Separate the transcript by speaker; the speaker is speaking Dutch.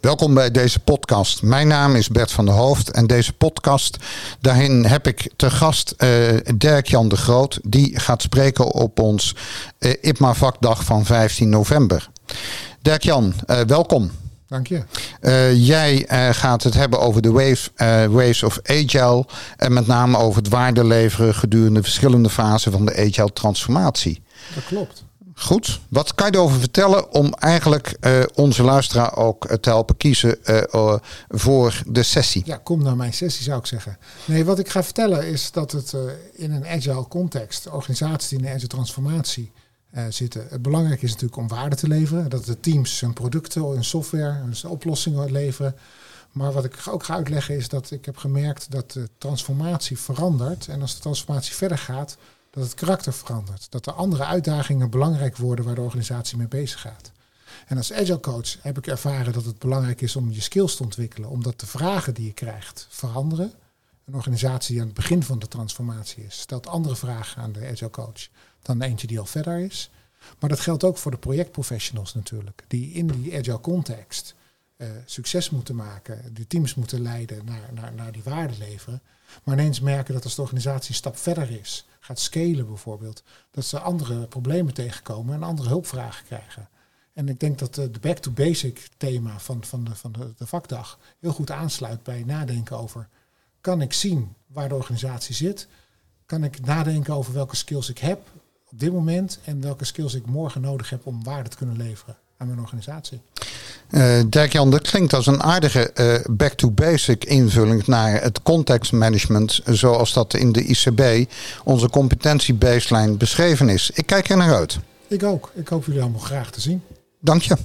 Speaker 1: Welkom bij deze podcast. Mijn naam is Bert van der Hoofd en deze podcast, daarin heb ik te gast uh, Dirk-Jan de Groot. Die gaat spreken op ons uh, IPMA vakdag van 15 november. Dirk-Jan, uh, welkom.
Speaker 2: Dank je.
Speaker 1: jij gaat het hebben over de waves, waves of agile en met name over het waarde leveren gedurende verschillende fasen van de agile transformatie.
Speaker 2: Dat klopt.
Speaker 1: Goed, wat kan je erover vertellen om eigenlijk uh, onze luisteraar ook eh, te helpen kiezen uh, voor de sessie?
Speaker 2: Ja, kom naar mijn sessie zou ik zeggen. Nee, wat ik ga vertellen is dat het in een agile context, organisaties die in een agile transformatie zitten, het belangrijk is natuurlijk om waarde te leveren. Dat de teams hun producten, hun software, hun oplossingen leveren. Maar wat ik ook ga uitleggen is dat ik heb gemerkt dat de transformatie verandert. En als de transformatie verder gaat, dat het karakter verandert. Dat er andere uitdagingen belangrijk worden waar de organisatie mee bezig gaat. En als agile coach heb ik ervaren dat het belangrijk is om je skills te ontwikkelen, omdat de vragen die je krijgt veranderen. Een organisatie die aan het begin van de transformatie is, stelt andere vragen aan de agile coach dan eentje die al verder is. Maar dat geldt ook voor de projectprofessionals natuurlijk, die in die agile context uh, succes moeten maken, die teams moeten leiden naar, naar, naar die waarde leveren. Maar ineens merken dat als de organisatie een stap verder is, gaat scalen bijvoorbeeld, dat ze andere problemen tegenkomen en andere hulpvragen krijgen. En ik denk dat de back to basic thema van, van, de, van de, de vakdag heel goed aansluit bij nadenken over, kan ik zien waar de organisatie zit? Kan ik nadenken over welke skills ik heb op dit moment en welke skills ik morgen nodig heb om waarde te kunnen leveren aan mijn organisatie?
Speaker 1: Uh, Dirk-Jan, dat klinkt als een aardige uh, back-to-basic invulling naar het contextmanagement zoals dat in de ICB, onze competentiebaseline, beschreven is. Ik kijk er naar uit.
Speaker 2: Ik ook. Ik hoop jullie allemaal graag te zien.
Speaker 1: Dank je.